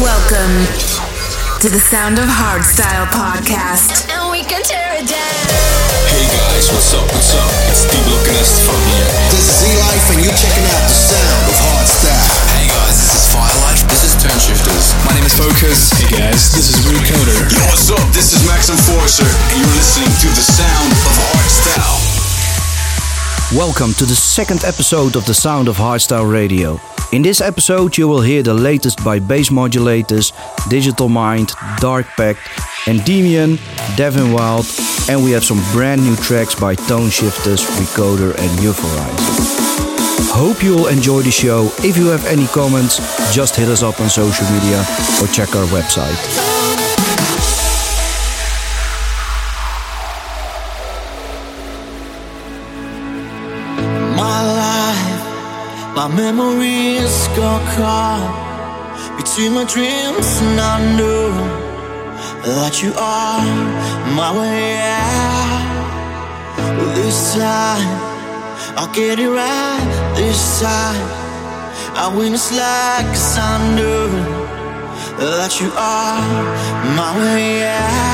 Welcome to the Sound of Hardstyle podcast. And we can tear it down. Hey guys, what's up? What's up? It's Steve Lokenest from here. This is Z-Life and you're checking out the sound of hardstyle. Hey guys, this is Firelife. This is Toneshifterz. My name is Focus. Hey guys, this is Recoder. Yo, what's up? This is Max Enforcer, and you're listening to the sound of hardstyle. Welcome to the second episode of the Sound of Hardstyle Radio. In this episode, you will hear the latest by Bass Modulators, Digital Mind, Dark Pact, Endymion, Devin Wild, and we have some brand new tracks by Toneshifterz, Recoder, and Euphorizer. Hope you will enjoy the show. If you have any comments, just hit us up on social media or check our website. My memories got caught between my dreams, and I know that you are my way out. This time, I'll get it right. This time, I win this like 'cause I knew that you are my way out.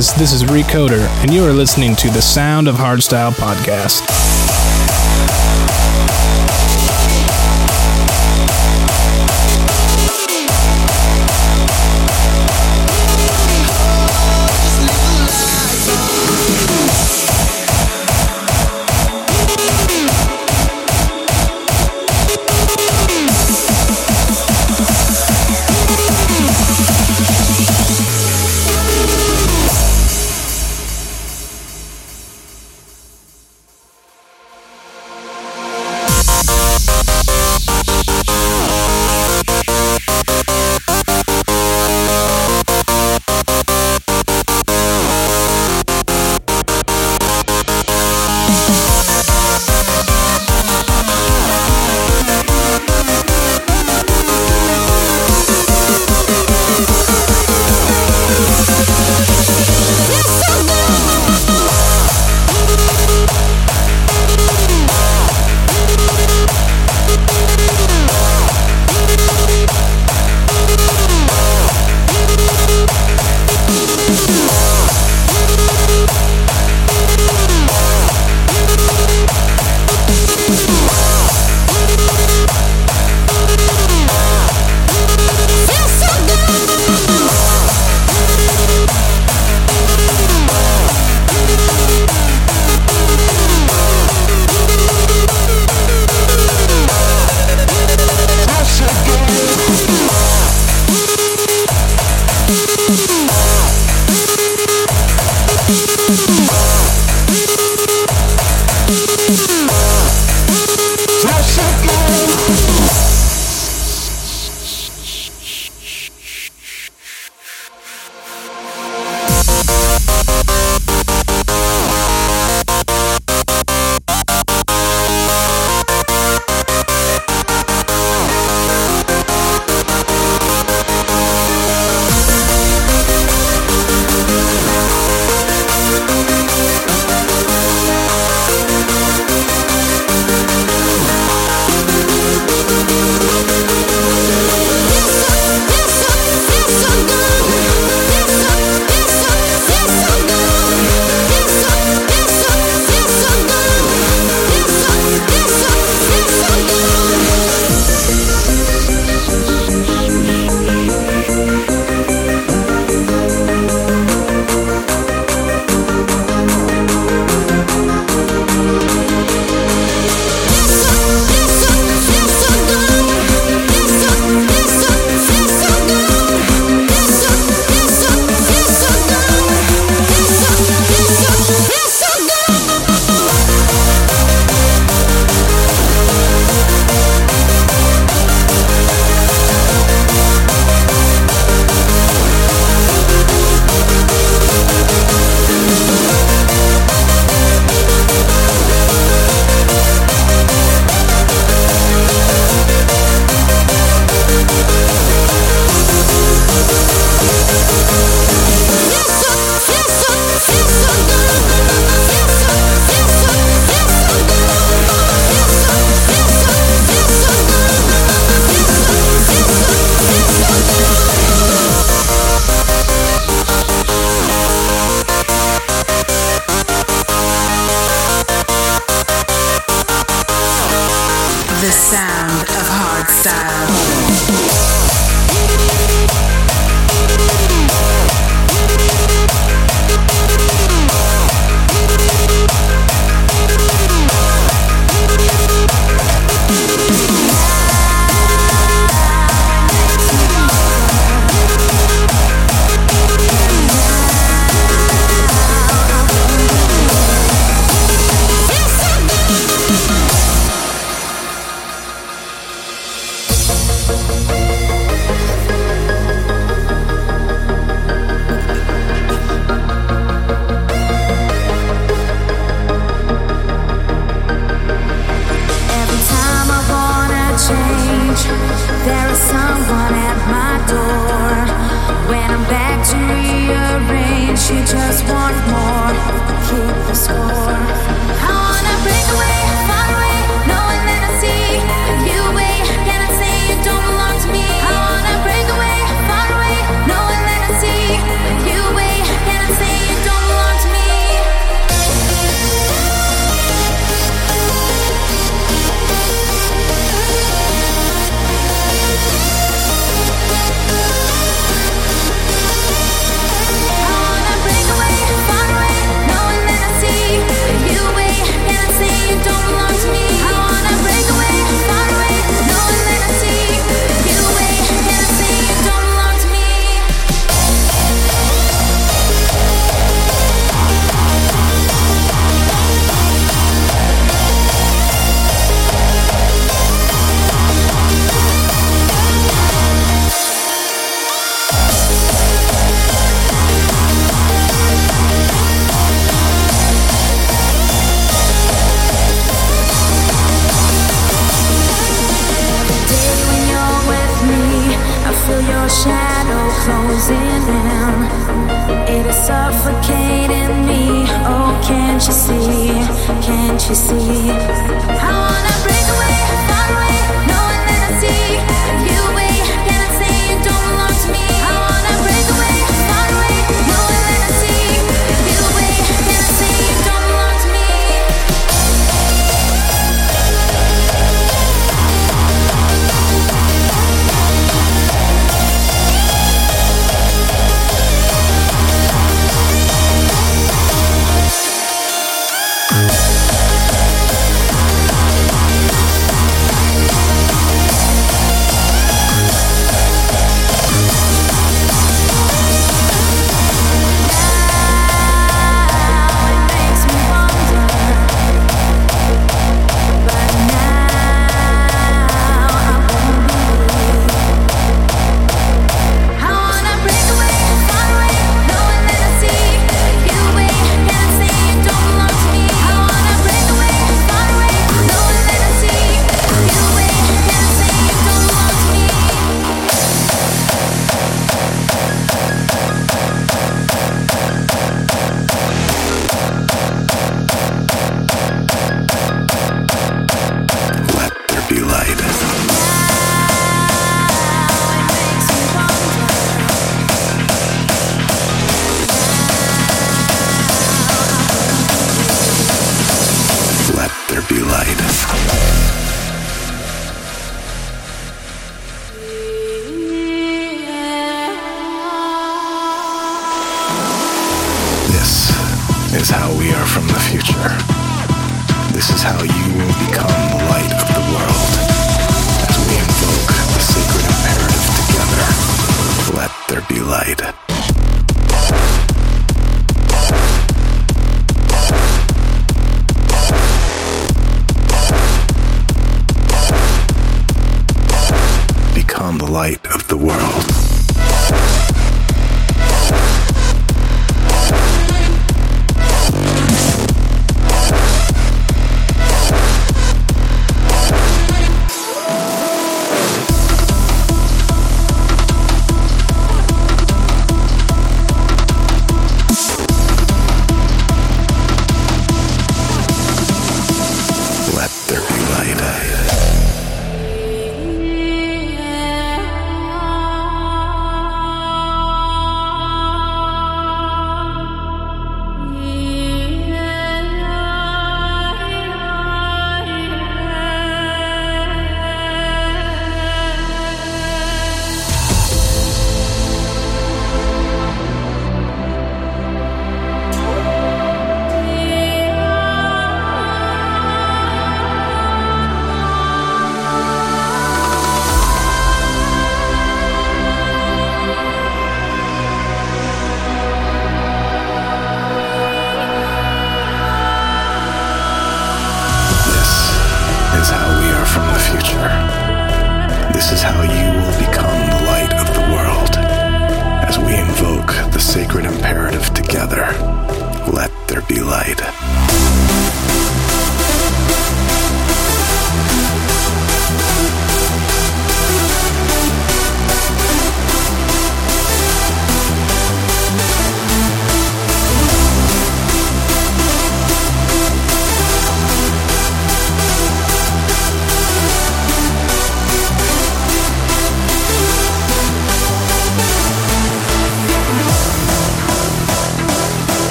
Guys, this is Recoder, and you are listening to the Sound of Hardstyle podcast.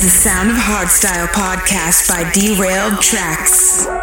The Sound of Hardstyle podcast by Derailed Traxx.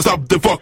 Stop the fuck.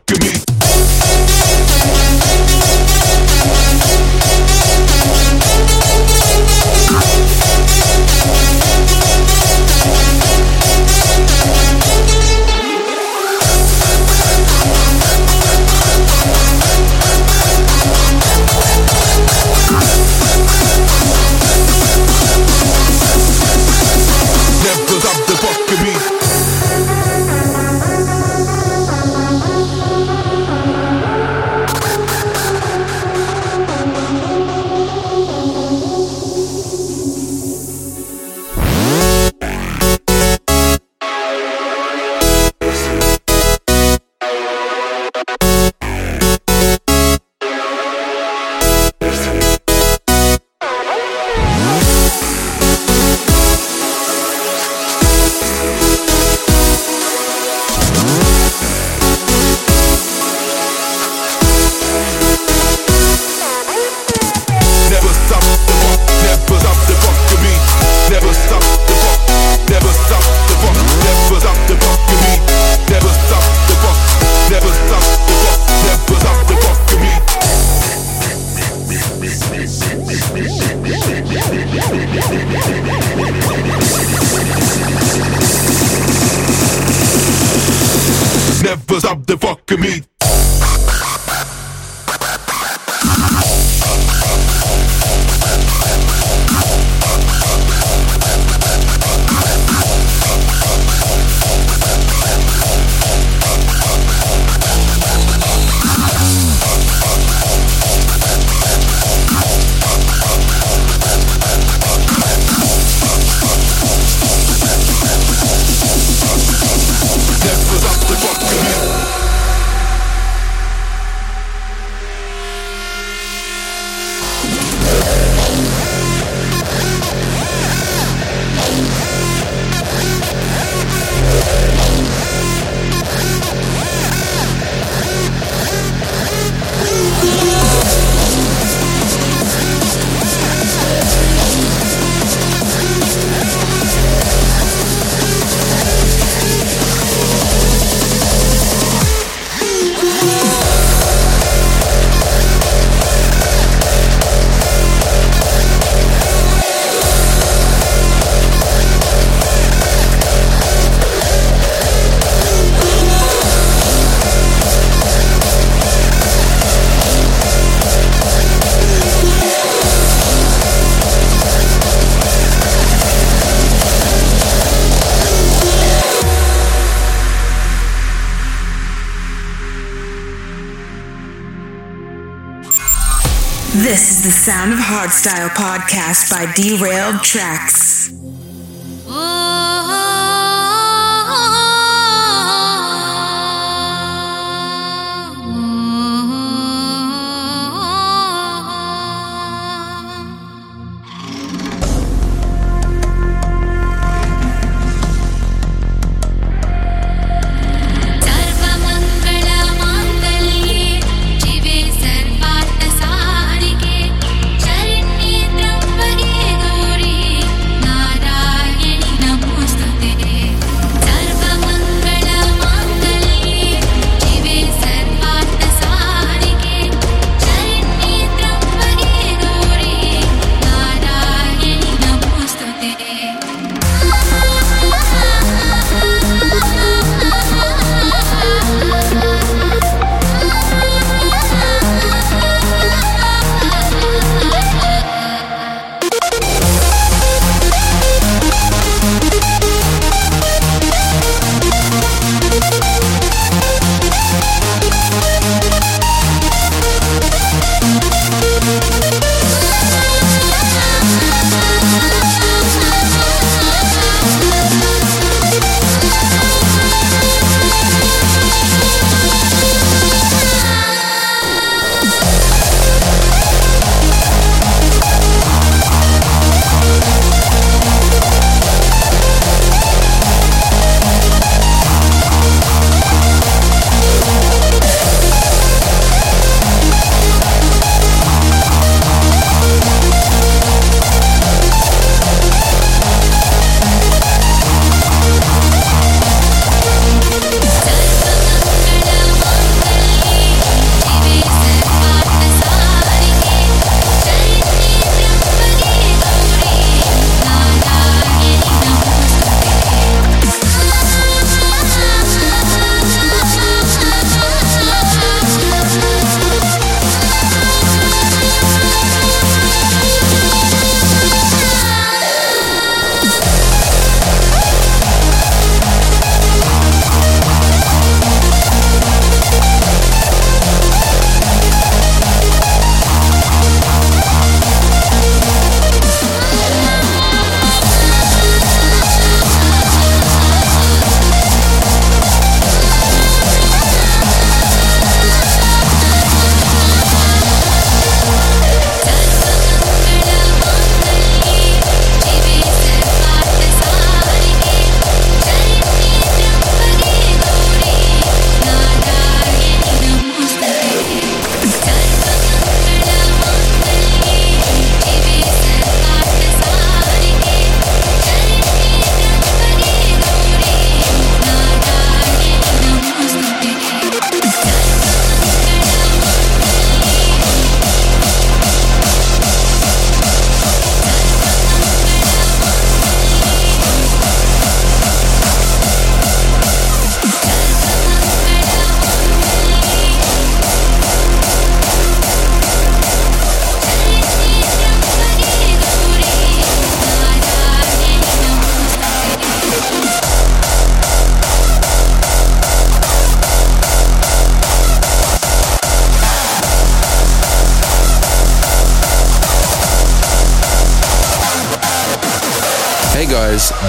the Sound of Hardstyle podcast by Derailed Traxx.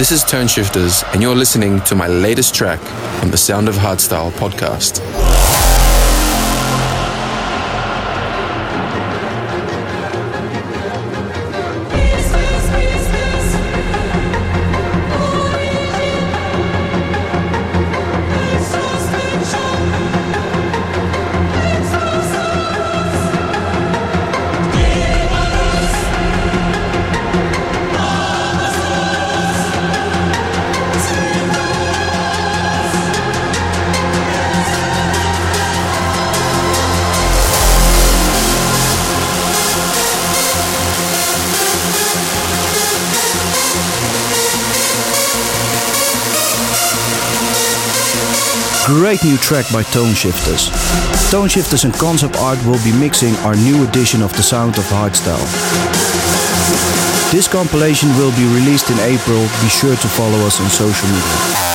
This is Toneshifterz, and you're listening to my latest track on the Sound of Hardstyle podcast. Great new track by Toneshifterz. Tone Shifters and Concept Art will be mixing our new edition of The Sound of Hardstyle. This compilation will be released in April. Be sure to follow us on social media.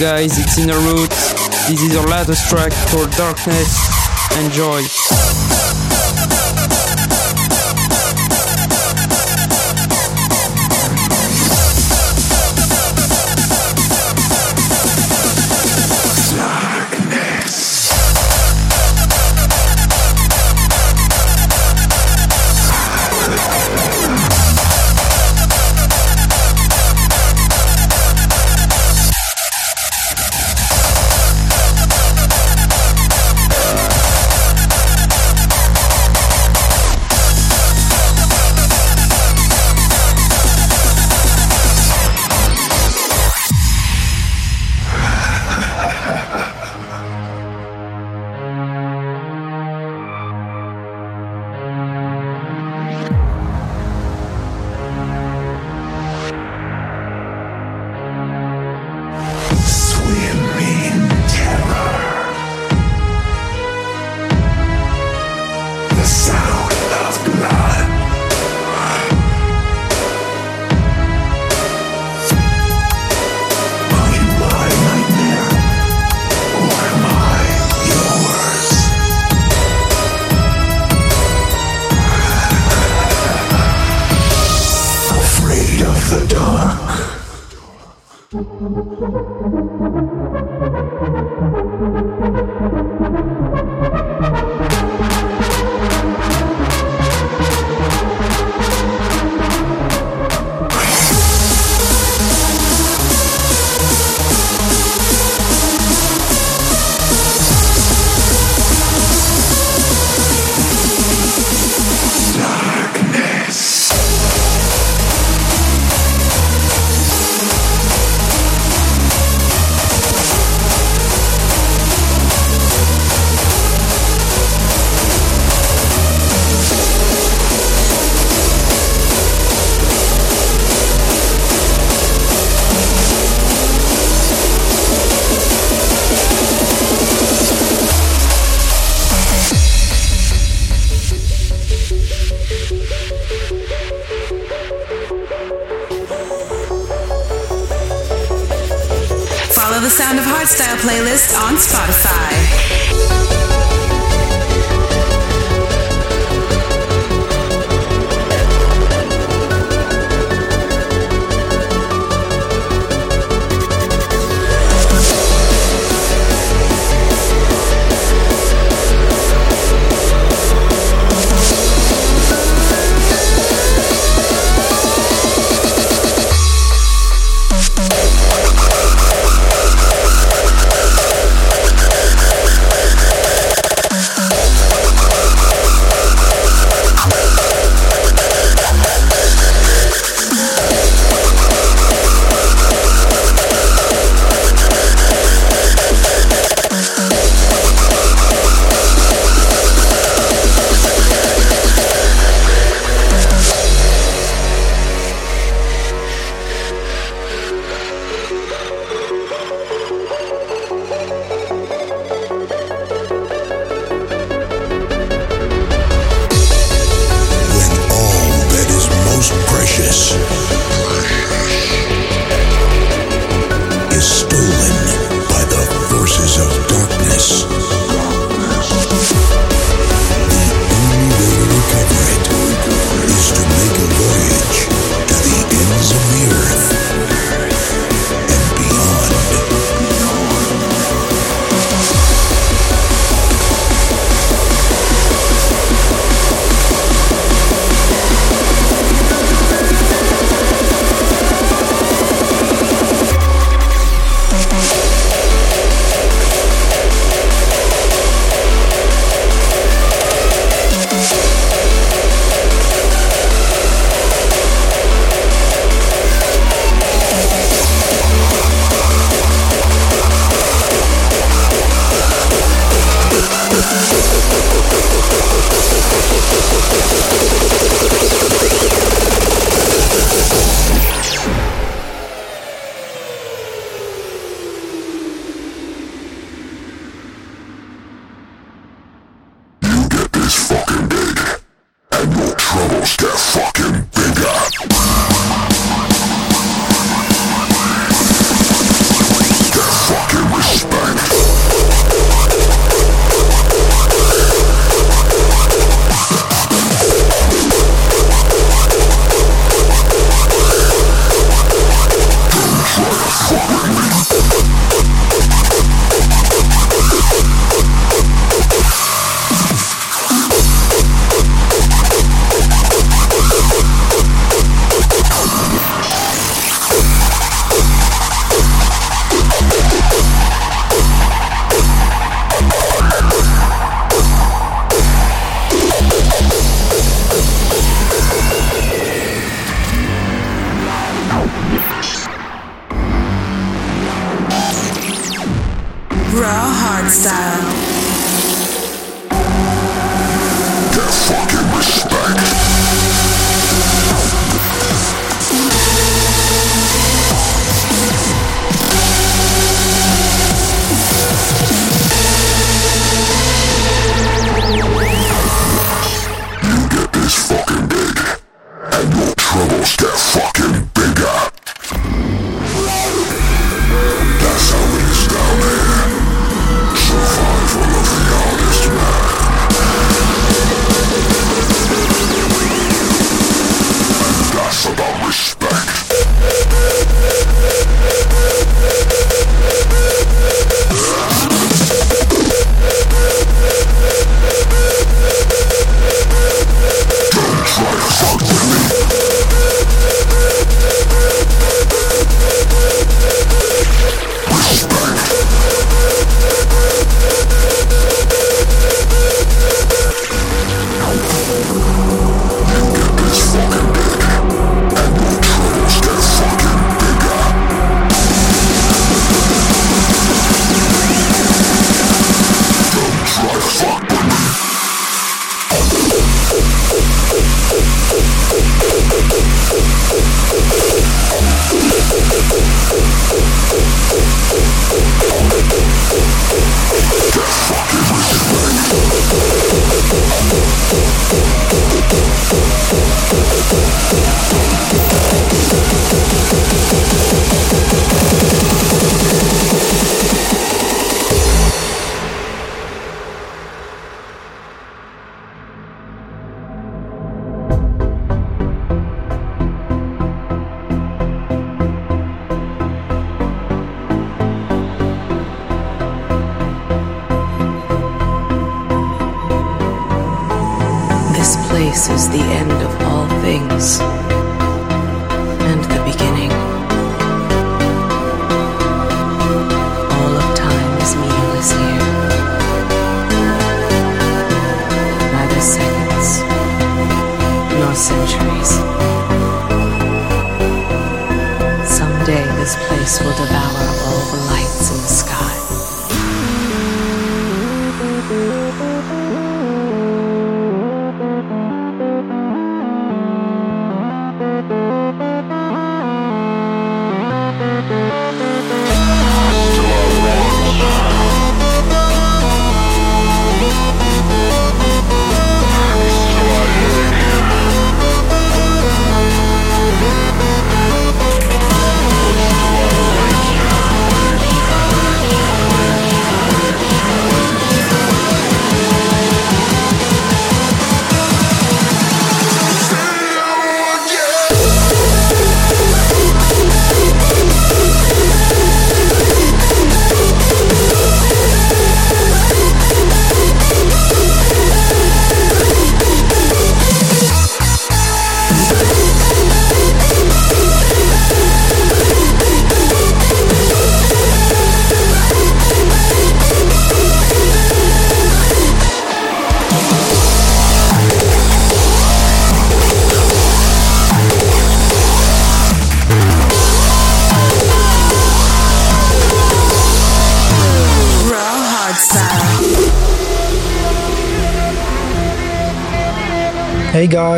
Guys, it's Inner Roots. This is our latest track for Darkness. Enjoy.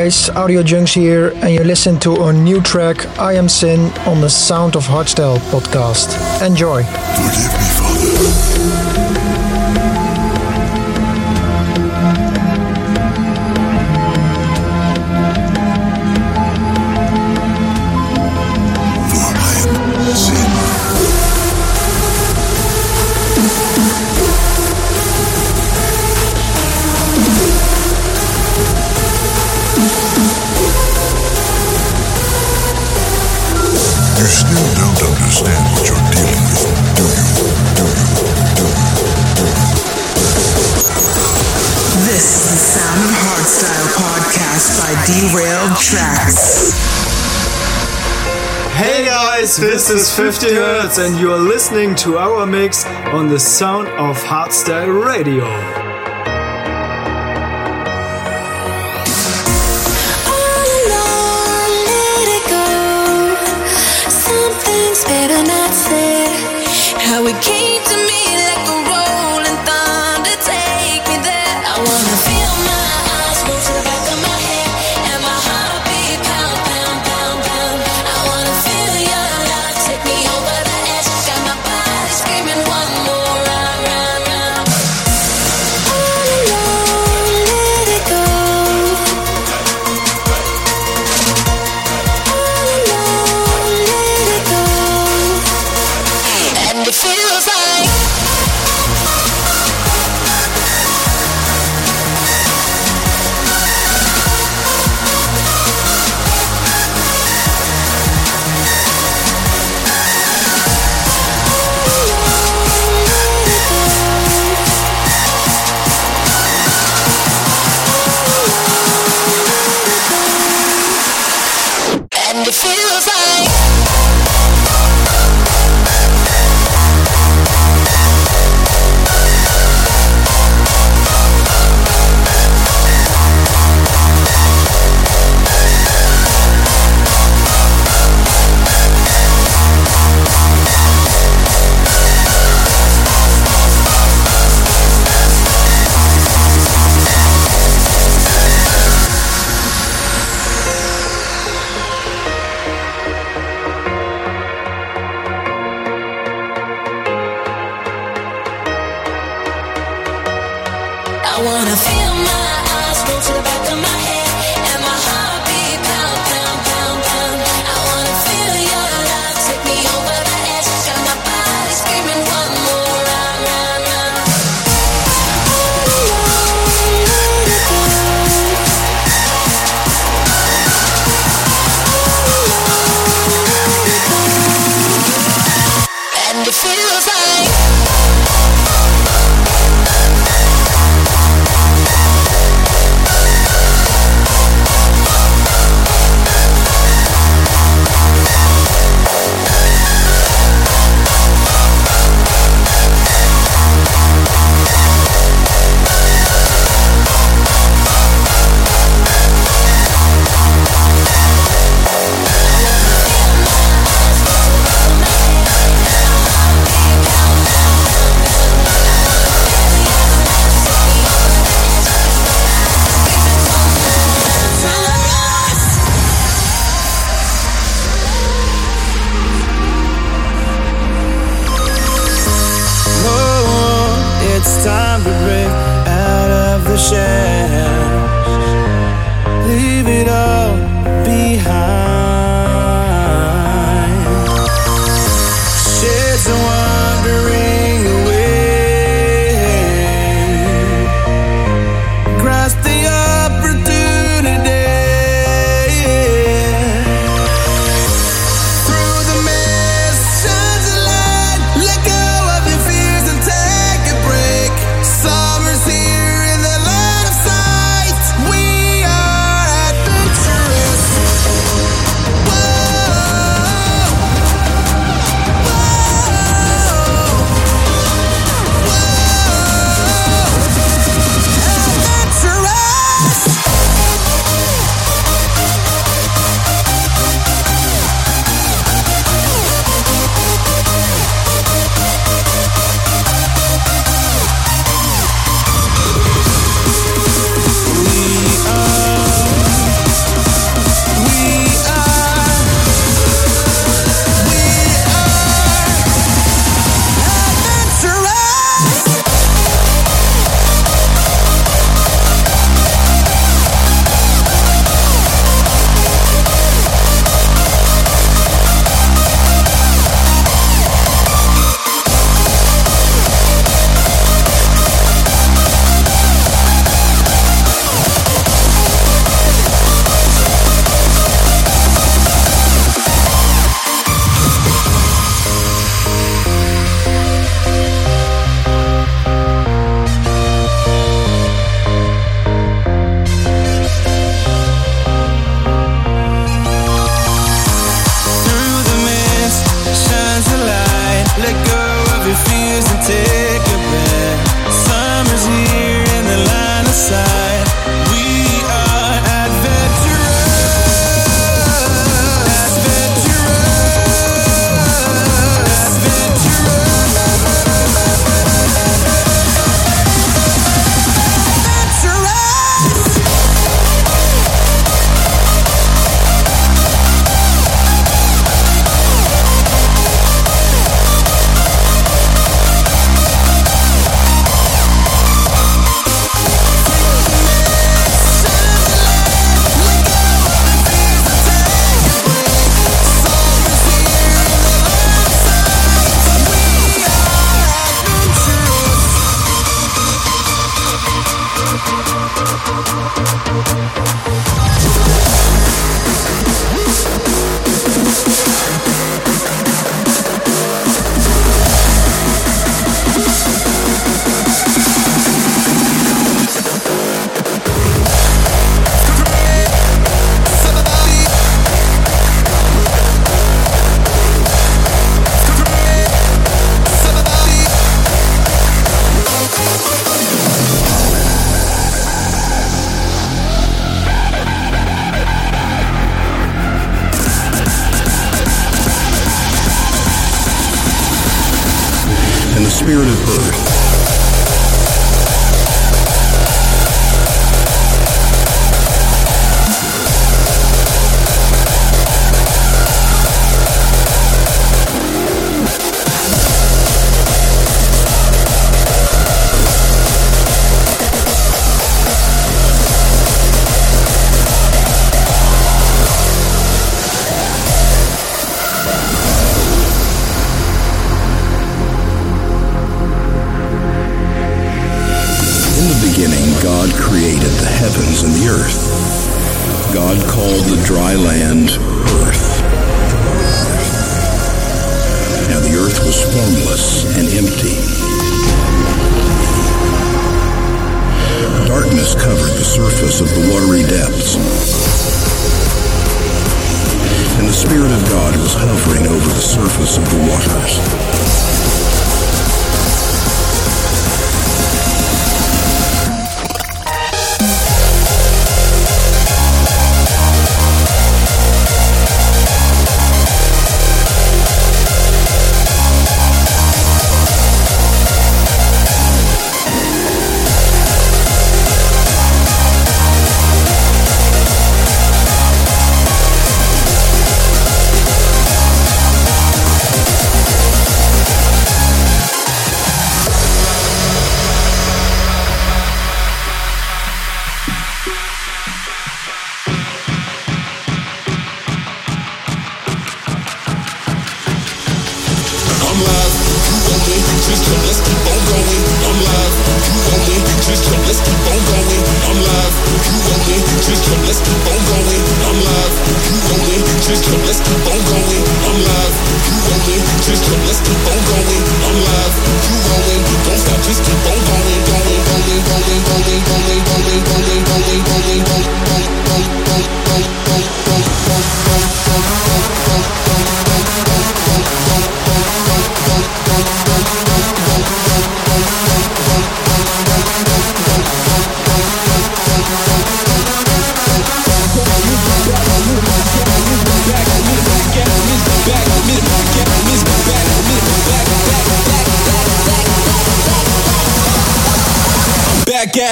guys, Audio Junks here, and you listen to a new track I Am Sin on the Sound of Hardstyle podcast. Enjoy. is 50 Hertz, and you are listening to our mix on the sound of Hardstyle Radio.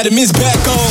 Adam is back on.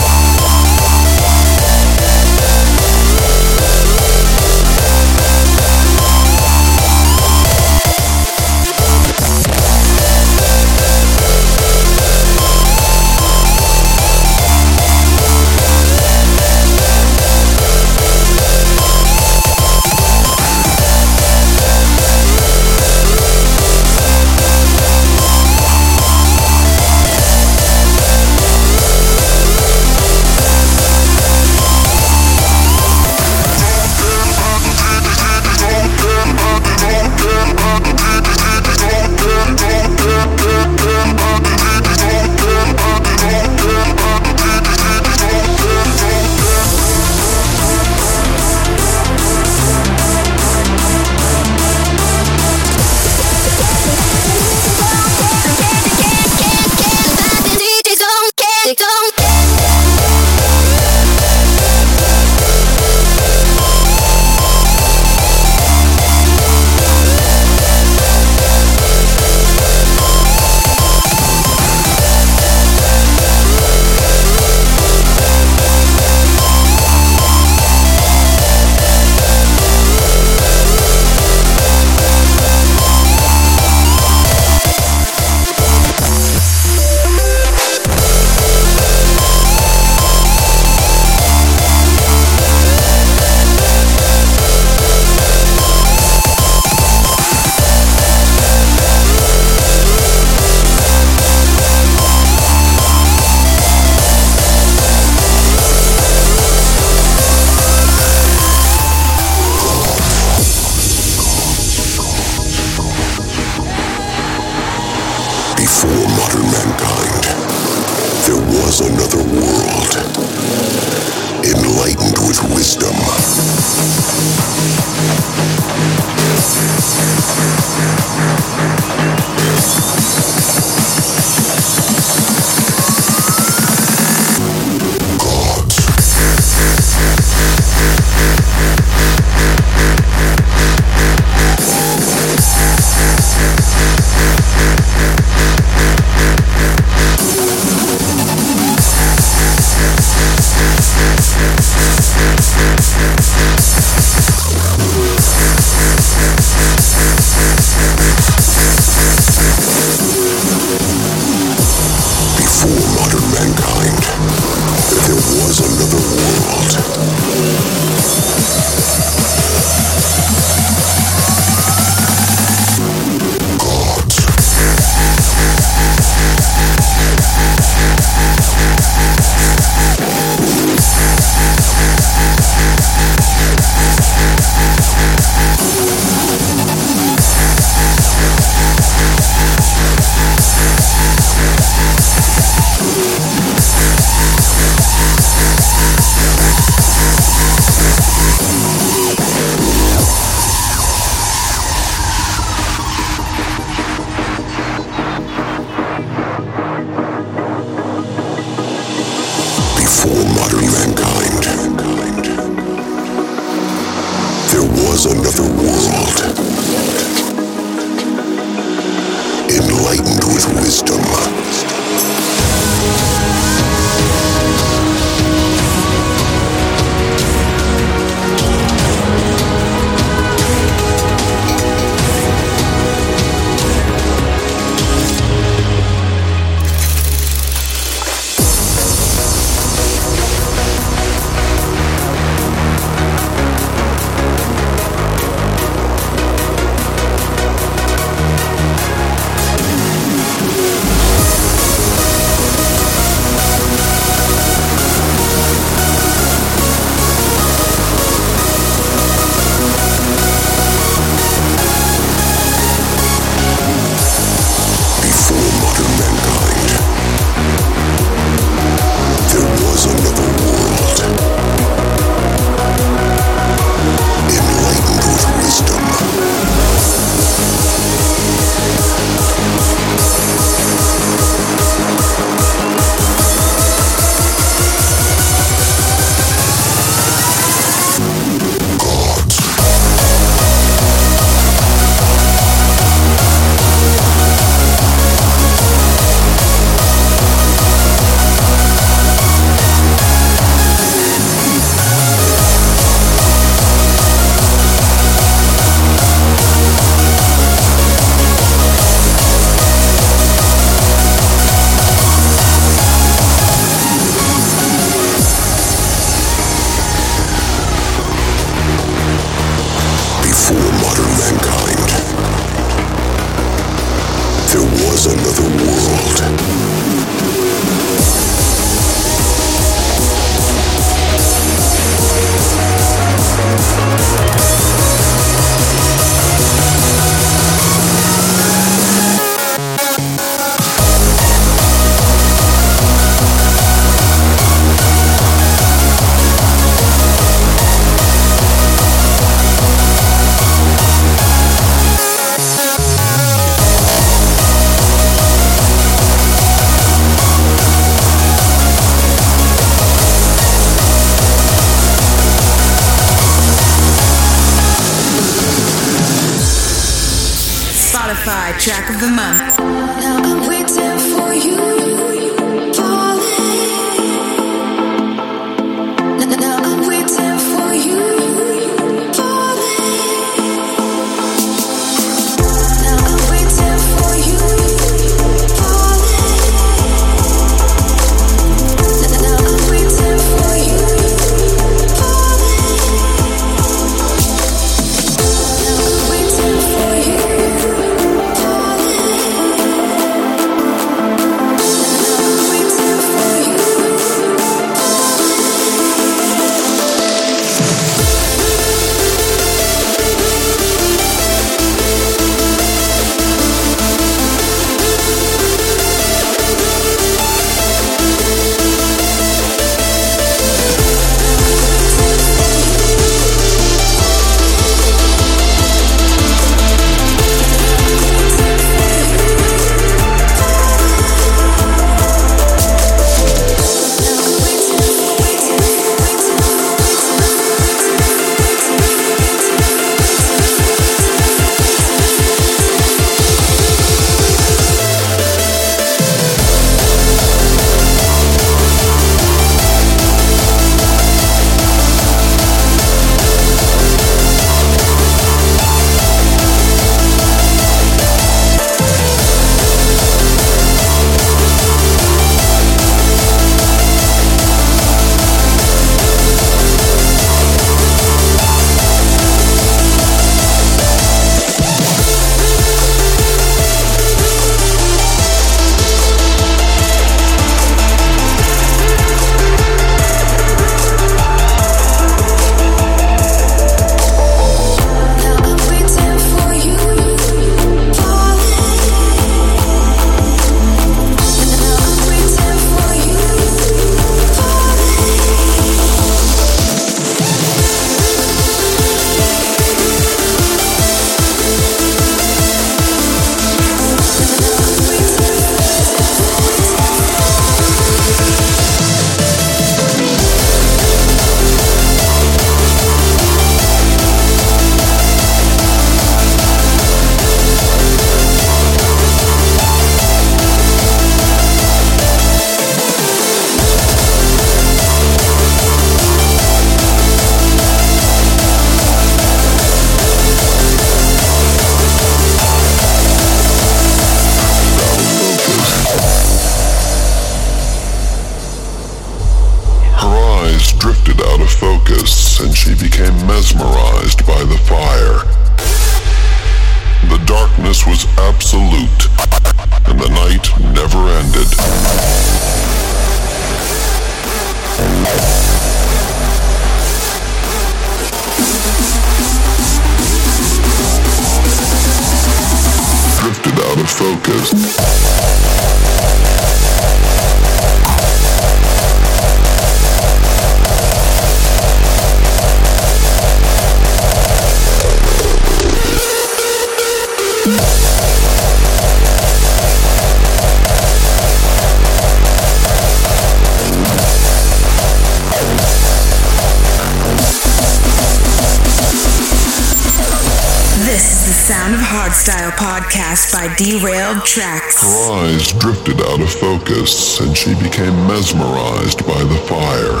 Tracks. Her eyes drifted out of focus and she became mesmerized by the fire.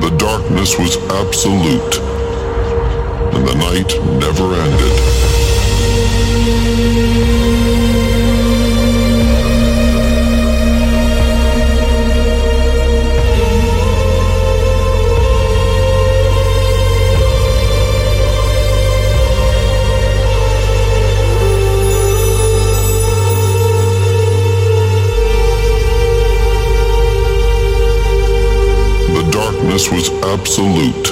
The darkness was absolute and the night never ended. Was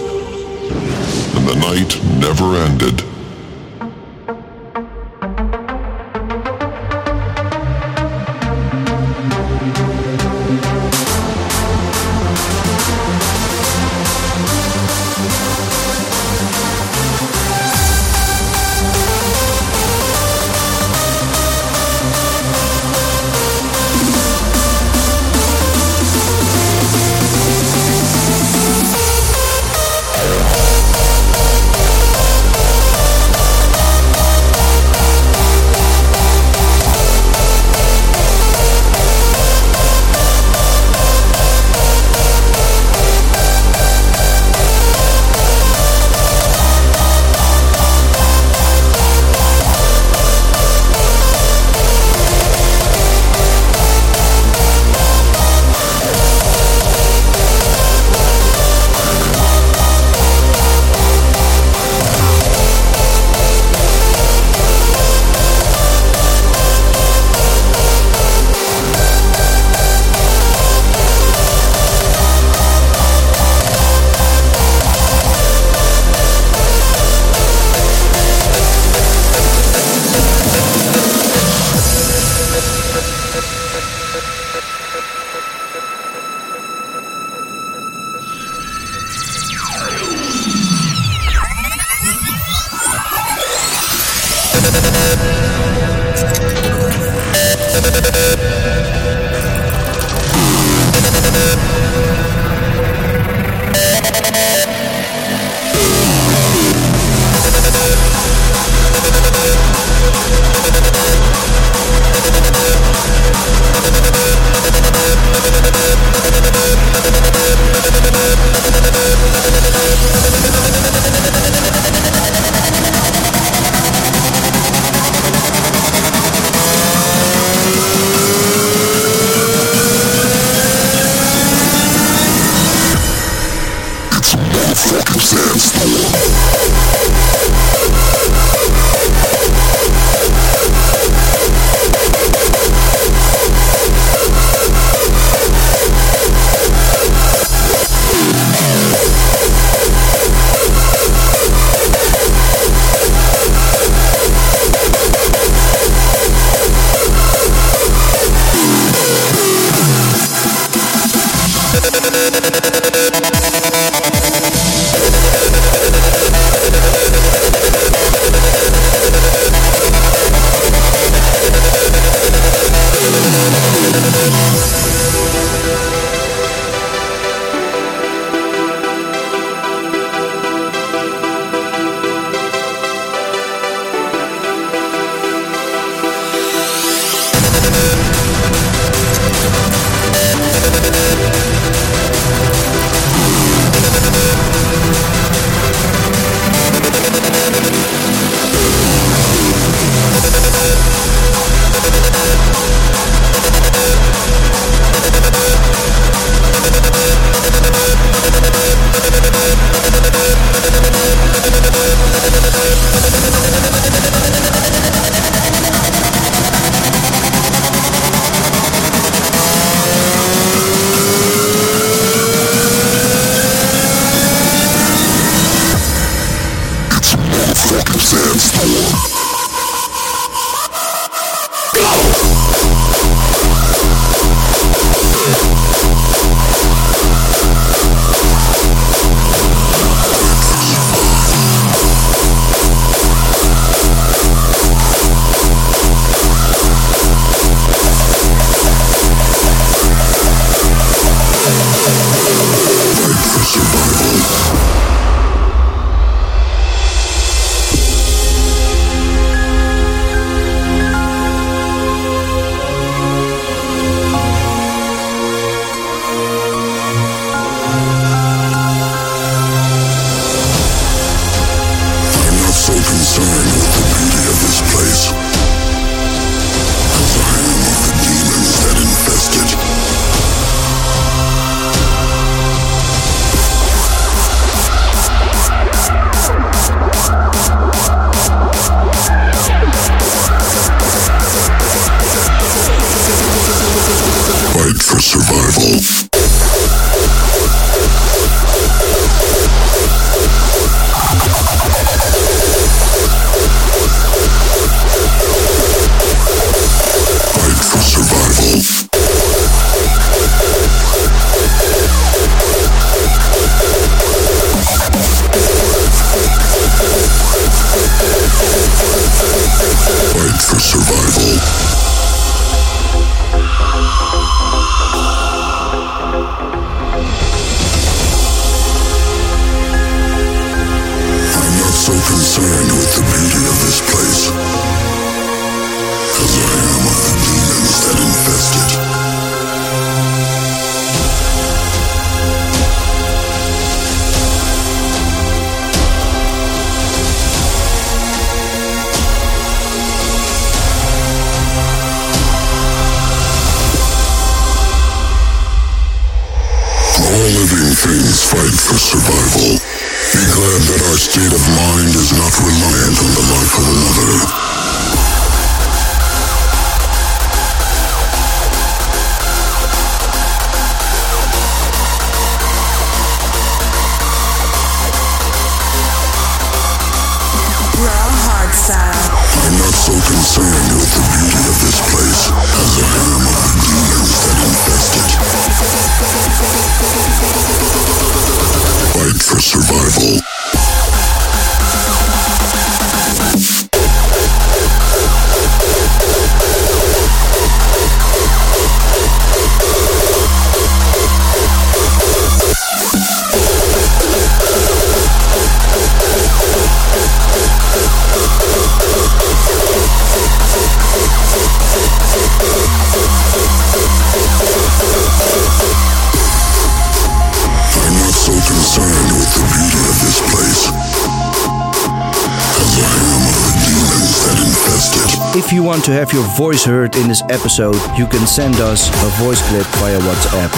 you want to have your voice heard in this episode, you can send us a voice clip via WhatsApp.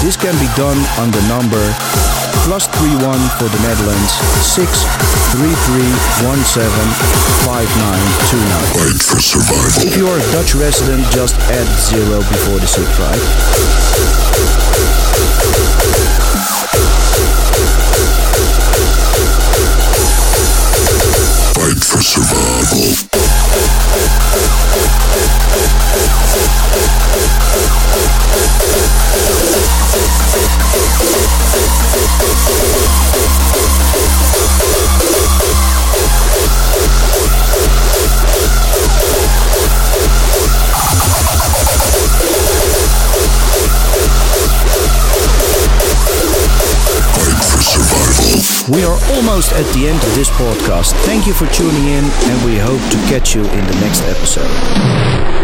This can be done on the number plus 31 for the Netherlands 633175929. Fight for survival. If you are a Dutch resident, just add zero before the subtract. Fight for survival. Almost at the end of this podcast. Thank you for tuning in, and we hope to catch you in the next episode.